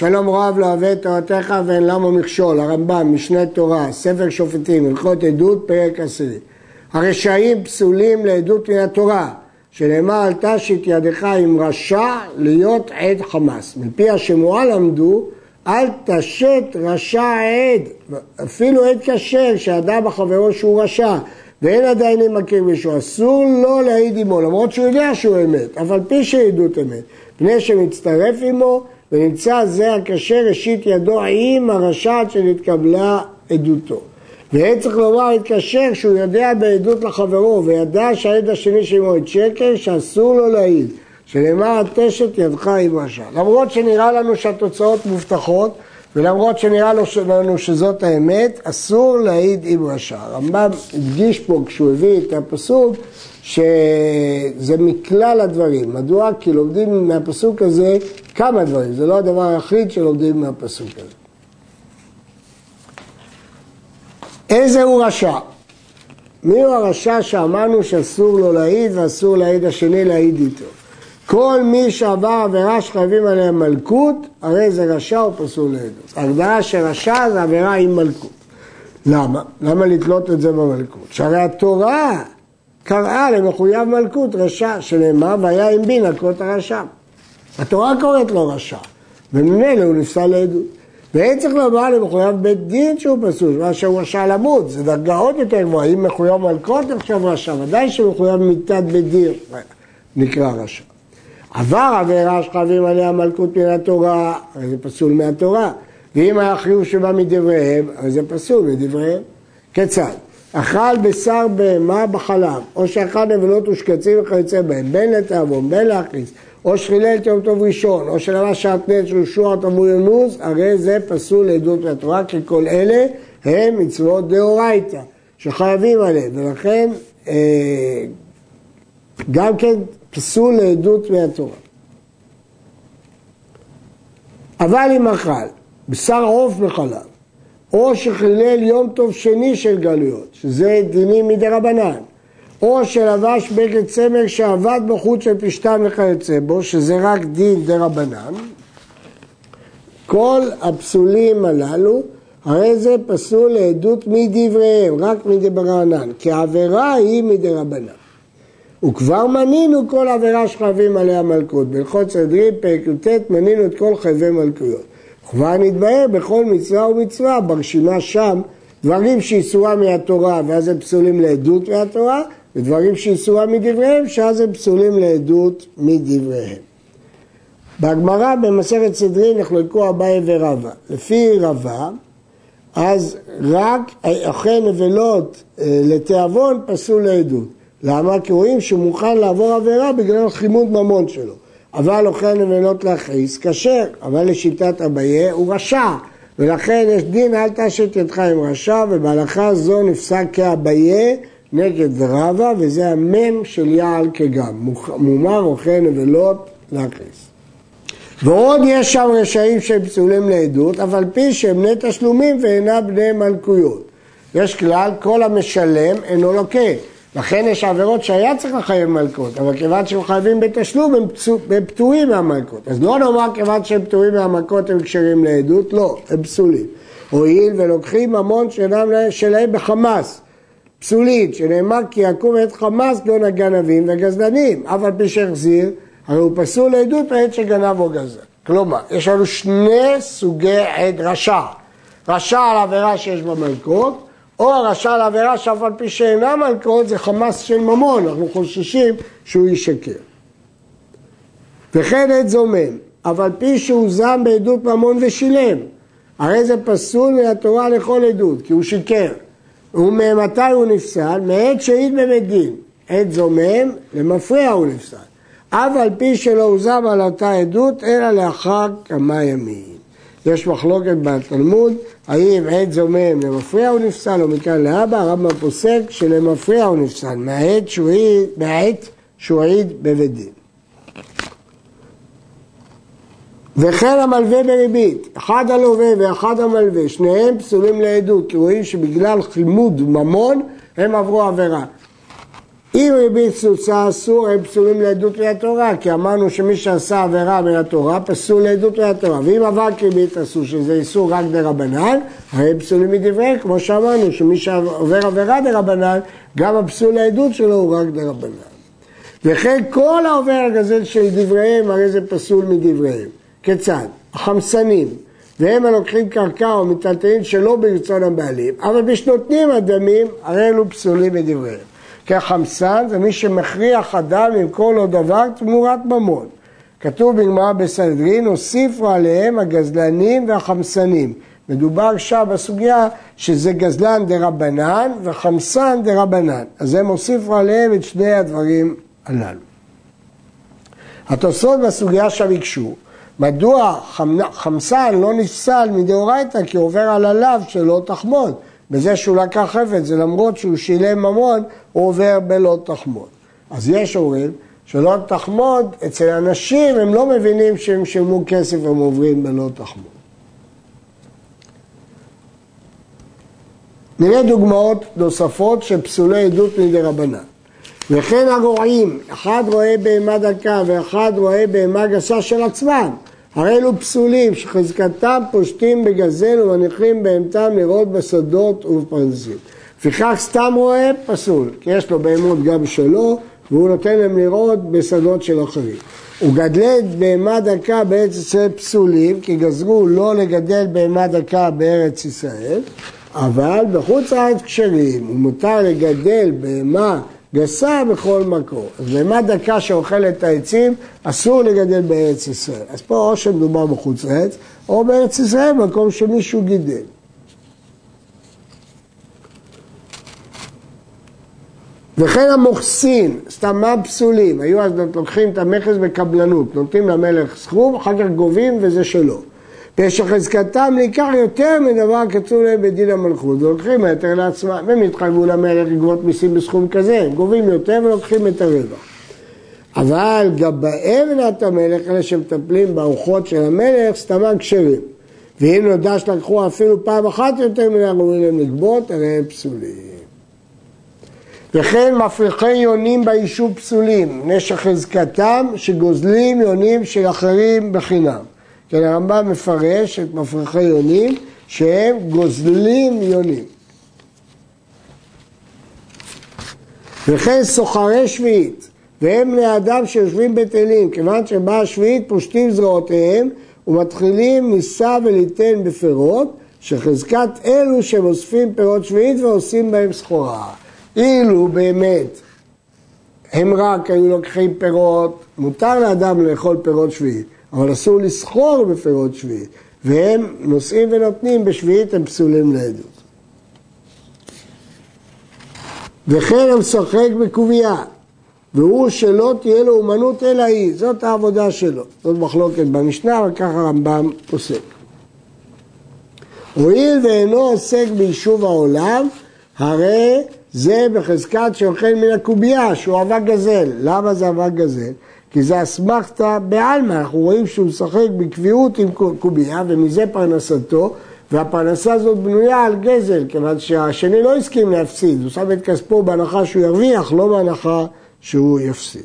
שלום רב לא אוהב את תורתך ואין למה מכשול, הרמב"ם, משנה תורה, ספר שופטים, הלכות עדות, פרק עשירי. הרשעים פסולים לעדות מן התורה, שנאמר אל תשית ידך עם רשע להיות עד חמאס. מפי השמועה למדו אל תשת רשע עד, אפילו עד כשר שאדם בחברו שהוא רשע ואין עדיין מכיר מישהו, אסור לו להעיד עמו, למרות שהוא יודע שהוא אמת, אף על פי שעדות אמת, פני שמצטרף עמו ונמצא זה הכשר ראשית ידו עם הרשעת שנתקבלה עדותו. ואין צריך לומר התקשר שהוא יודע בעדות לחברו וידע שהעד השני שלו את שקר שאסור לו להעיד שנאמר התשת ידך עם רשע. למרות שנראה לנו שהתוצאות מובטחות ולמרות שנראה לנו שזאת האמת, אסור להעיד עם רשע. הרמב"ם הדגיש פה כשהוא הביא את הפסוק שזה מכלל הדברים. מדוע? כי לומדים מהפסוק הזה כמה דברים, זה לא הדבר היחיד שלומדים מהפסוק הזה. איזה הוא רשע? מי הוא הרשע שאמרנו שאסור לו להעיד ואסור להעיד השני להעיד איתו? כל מי שעבר עבירה שחייבים עליה מלכות, הרי זה רשע או פסול לעדות. ההגדרה של רשע זה עבירה עם מלכות. למה? למה לתלות את זה במלכות? שהרי התורה קראה למחויב מלכות רשע, שנאמר והיה עם בין הכות הרשע. התורה קוראת לו רשע, וממילא הוא נפסל לעדות. ואין צריך לומר למחויב בית דין שהוא פסול, מה שהוא רשע למות, זה דרגה עוד יותר גבוהה, אם מחויב מלכות נחשב רשע, ודאי שמחויב מיתת בית דין נקרא רשע. עבר עבירה שחייבים עליה מלכות מן התורה, זה פסול מהתורה. ואם היה חיוב שבא מדבריהם, הרי זה פסול מדבריהם. כיצד? אכל בשר בהמה בחלב, או שאכל נבלות ושקצים וכיוצא בהם, בין לתאבון, בין להכניס, או שחילל את יום טוב ראשון, או שלבש שעטנץ של שוע תמור ינוז, הרי זה פסול לעדות מהתורה, כי כל אלה הם מצוות דאורייתא, שחייבים עליהם, ולכן אה, גם כן פסול לעדות מהתורה. אבל אם אכל בשר עוף וחלב, או שחילל יום טוב שני של גלויות, שזה דינים מדי רבנן, או שלבש בגד צמר שעבד בחוץ של פשתן וכיוצא בו, שזה רק דין דה רבנן, כל הפסולים הללו, הרי זה פסול לעדות מדבריהם, רק מדברנן, כי העבירה היא מדי רבנן. וכבר מנינו כל עבירה שחייבים עליה מלכות. בהלכות סדרים, פרק י"ט, מנינו את כל חייבי מלכויות. וכבר נתבהר בכל מצווה ומצווה, ברשימה שם, דברים שאיסורה מהתורה ואז הם פסולים לעדות מהתורה, ודברים שאיסורה מדבריהם, שאז הם פסולים לעדות מדבריהם. בגמרא במסכת סדרין נחלקו אביי ורבא. לפי רבא, אז רק אוכל נבלות אה, לתיאבון פסול לעדות. למה? כי רואים שהוא מוכן לעבור עבירה בגלל חימוד ממון שלו. אבל אוכל נבלות להכעיס, כשר, אבל לשיטת אביה הוא רשע. ולכן יש דין אל תשת ידך עם רשע, ובהלכה זו נפסק כאביה נגד רבא, וזה המם של יעל כגם. מומר אוכל נבלות להכעיס. ועוד יש שם רשעים שהם פסולים לעדות, אף על פי שהם בני תשלומים ואינם בני מלכויות. יש כלל, כל המשלם אינו לוקה. לכן יש עבירות שהיה צריך לחייב מלכות, אבל כיוון שהם חייבים בתשלום הם פטורים מהמלכות. אז לא נאמר כיוון שהם פטורים מהמלכות הם כשרים לעדות, לא, הם פסולים. הואיל ולוקחים ממון שאינם שלהם בחמאס, פסולית, שנאמר כי יקום את חמאס גאון הגנבים וגזלנים, אף על פי שהחזיר, הרי הוא פסול לעדות בעת שגנב או גזל. כלומר, יש לנו שני סוגי עד רשע. רשע על עבירה שיש בה או הרשע על עבירה שאף על פי שאינה מלכות זה חמאס של ממון, אנחנו חוששים שהוא ישקר. וכן עת זומם, אף על פי שהוא זם בעדות ממון ושילם, הרי זה פסול מהתורה לכל עדות, כי הוא שיקר. וממתי הוא נפסל? מעת שהעיד בבית דין. עת זומם, למפריע הוא נפסל. אף על פי שלא הוזם על אותה עדות, אלא לאחר כמה ימים. יש מחלוקת בתלמוד, האם עת זומם למפריע הוא נפסל או מכאן להבא, הרמב"ם פוסק שלמפריע הוא נפסל, מהעת שהוא העיד בבית דין. וכן המלווה בריבית, אחד הלווה ואחד המלווה, שניהם פסולים לעדות, כי רואים שבגלל חימוד ממון הם עברו עבירה. אם ריבית סוסה אסור, הם פסולים לעדות מהתורה, כי אמרנו שמי שעשה עבירה מהתורה פסול לעדות מהתורה. ואם אבק ריבית אסור, שזה איסור רק דרבנן, הרי הם פסולים מדבריהם, כמו שאמרנו, שמי שעובר עבירה דרבנן, גם הפסול לעדות שלו הוא רק דרבנן. וכן כל העובר הגזל של דבריהם, הרי זה פסול מדבריהם. כיצד? החמסנים, והם הלוקחים קרקע או מטלטלים שלא ברצון הבעלים, אבל בשנותנים הדמים, הרי אלו פסולים מדבריהם. כי החמסן זה מי שמכריח אדם למכור לו דבר תמורת ממון. כתוב בגמרא בסנדרין, הוסיפו עליהם הגזלנים והחמסנים. מדובר שם בסוגיה שזה גזלן דה רבנן וחמסן דה רבנן. אז הם הוסיפו עליהם את שני הדברים הללו. התוספות בסוגיה שם הקשו, מדוע חמסן לא נפסל מדאורייתא כי עובר על הלאו שלא תחמוד. בזה שהוא לקח חפץ, זה למרות שהוא שילם ממון, הוא עובר בלא תחמוד. אז יש אומרים שלא תחמוד, אצל אנשים הם לא מבינים שהם שילמו כסף והם עוברים בלא תחמוד. נראה דוגמאות נוספות של פסולי עדות מדי רבנן. וכן הרועים, אחד רואה בהמה דקה ואחד רואה בהמה גסה של עצמם, הרי אלו פסולים שחזקתם פושטים בגזל ומניחים בהמתם לראות בשדות ובפרנסים. לפיכך סתם רואה פסול, כי יש לו בהמות גם שלו והוא נותן להם לראות בשדות של אחרים. וגדלי בהמה דקה בארץ ישראל פסולים, כי גזרו לא לגדל בהמה דקה בארץ ישראל, אבל בחוץ לארץ כשרים, ומותר לגדל בהמה גסה בכל מקום. אז בהמה דקה שאוכלת את העצים, אסור לגדל בארץ ישראל. אז פה או שמדובר בחוץ לארץ, או בארץ ישראל, במקום שמישהו גידל. וכן המוכסין, סתם מה פסולים? היו אז לוקחים את המכס בקבלנות, נותנים למלך סכום, אחר כך גובים וזה שלו. ושחזקתם ניקח יותר מדבר קצוב להם בדין המלכות, ולוקחים היתר לעצמם, והם התחייבו למלך לגבות מיסים בסכום כזה, הם גובים יותר ולוקחים את הרווח. אבל גבאי מנת המלך, אלה שמטפלים בארוחות של המלך, סתמה כשרים. ואם נודע שלקחו אפילו פעם אחת יותר מן הראויים להם לגבות, הרי הם פסולים. וכן מפריחי יונים ביישוב פסולים, נשך חזקתם שגוזלים יונים של אחרים בחינם. כן, הרמב"ם מפרש את מפרחי יונים שהם גוזלים יונים. וכן סוחרי שביעית, והם בני אדם שיושבים בטלים, כיוון שבאה השביעית פושטים זרועותיהם ומתחילים נישא וליתן בפירות, שחזקת אלו שהם אוספים פירות שביעית ועושים בהם סחורה. אילו באמת הם רק היו לוקחים פירות, מותר לאדם לאכול פירות שביעית, אבל אסור לסחור בפירות שביעית, והם נושאים ונותנים בשביעית הם פסולים לעדות. וכן המשחק בקובייה, והוא שלא תהיה לו אומנות אלא היא, זאת העבודה שלו. זאת מחלוקת במשנה, וככה הרמב"ם פוסק. הואיל ואינו עוסק ביישוב העולם, הרי זה בחזקת שאוכל מן הקובייה, שהוא אבק גזל. למה זה אבק גזל? כי זה אסמכתא בעלמא, אנחנו רואים שהוא משחק בקביעות עם קובייה ומזה פרנסתו והפרנסה הזאת בנויה על גזל, כיוון שהשני לא הסכים להפסיד, הוא שם את כספו בהנחה שהוא ירוויח, לא בהנחה שהוא יפסיד.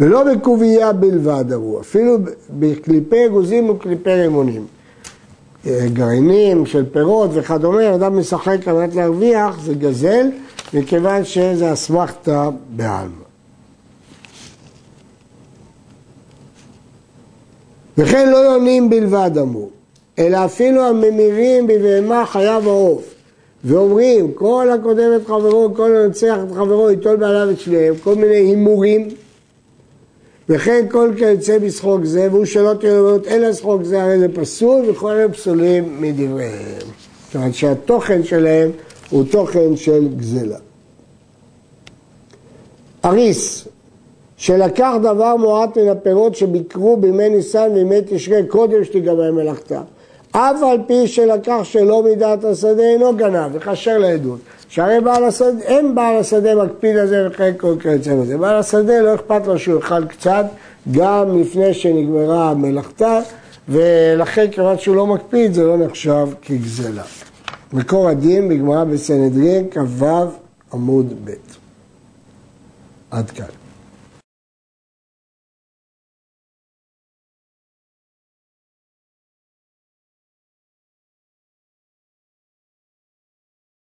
ולא בקובייה בלבד אמרו, אפילו בקליפי אגוזים וקליפי רימונים. גרעינים של פירות וכדומה, אדם משחק על מנת להרוויח, זה גזל, מכיוון שזה אסמכתא בעלמא. וכן לא יונים בלבד אמרו, אלא אפילו הממירים בבהמה חייב העוף, ואומרים כל הקודם את חברו, כל הנצח את חברו, ייטול בעליו את שניהם, כל מיני הימורים וכן כל כיוצא בשחוק זה, והוא שלא לו אלא שחוק זה, הרי זה פסול, וכל אלה פסולים מדבריהם. אומרת שהתוכן שלהם הוא תוכן של גזלה. אריס, שלקח דבר מועט מן הפירות שביקרו בימי ניסן וימי תשרי קודם שתיגמר מלאכתה. אף על פי שלקח שלא מדעת השדה אינו גנב, וכשר לעדות. שהרי בעל השדה, אין בעל השדה מקפיד על זה וכן כל כיוצא בזה. בעל השדה לא אכפת לו שהוא יאכל קצת גם לפני שנגמרה מלאכתה, ולכן כיוון שהוא לא מקפיד זה לא נחשב כגזלה. מקור הדין בגמרא בסנהדרין, כ"ו עמוד ב'. עד כאן.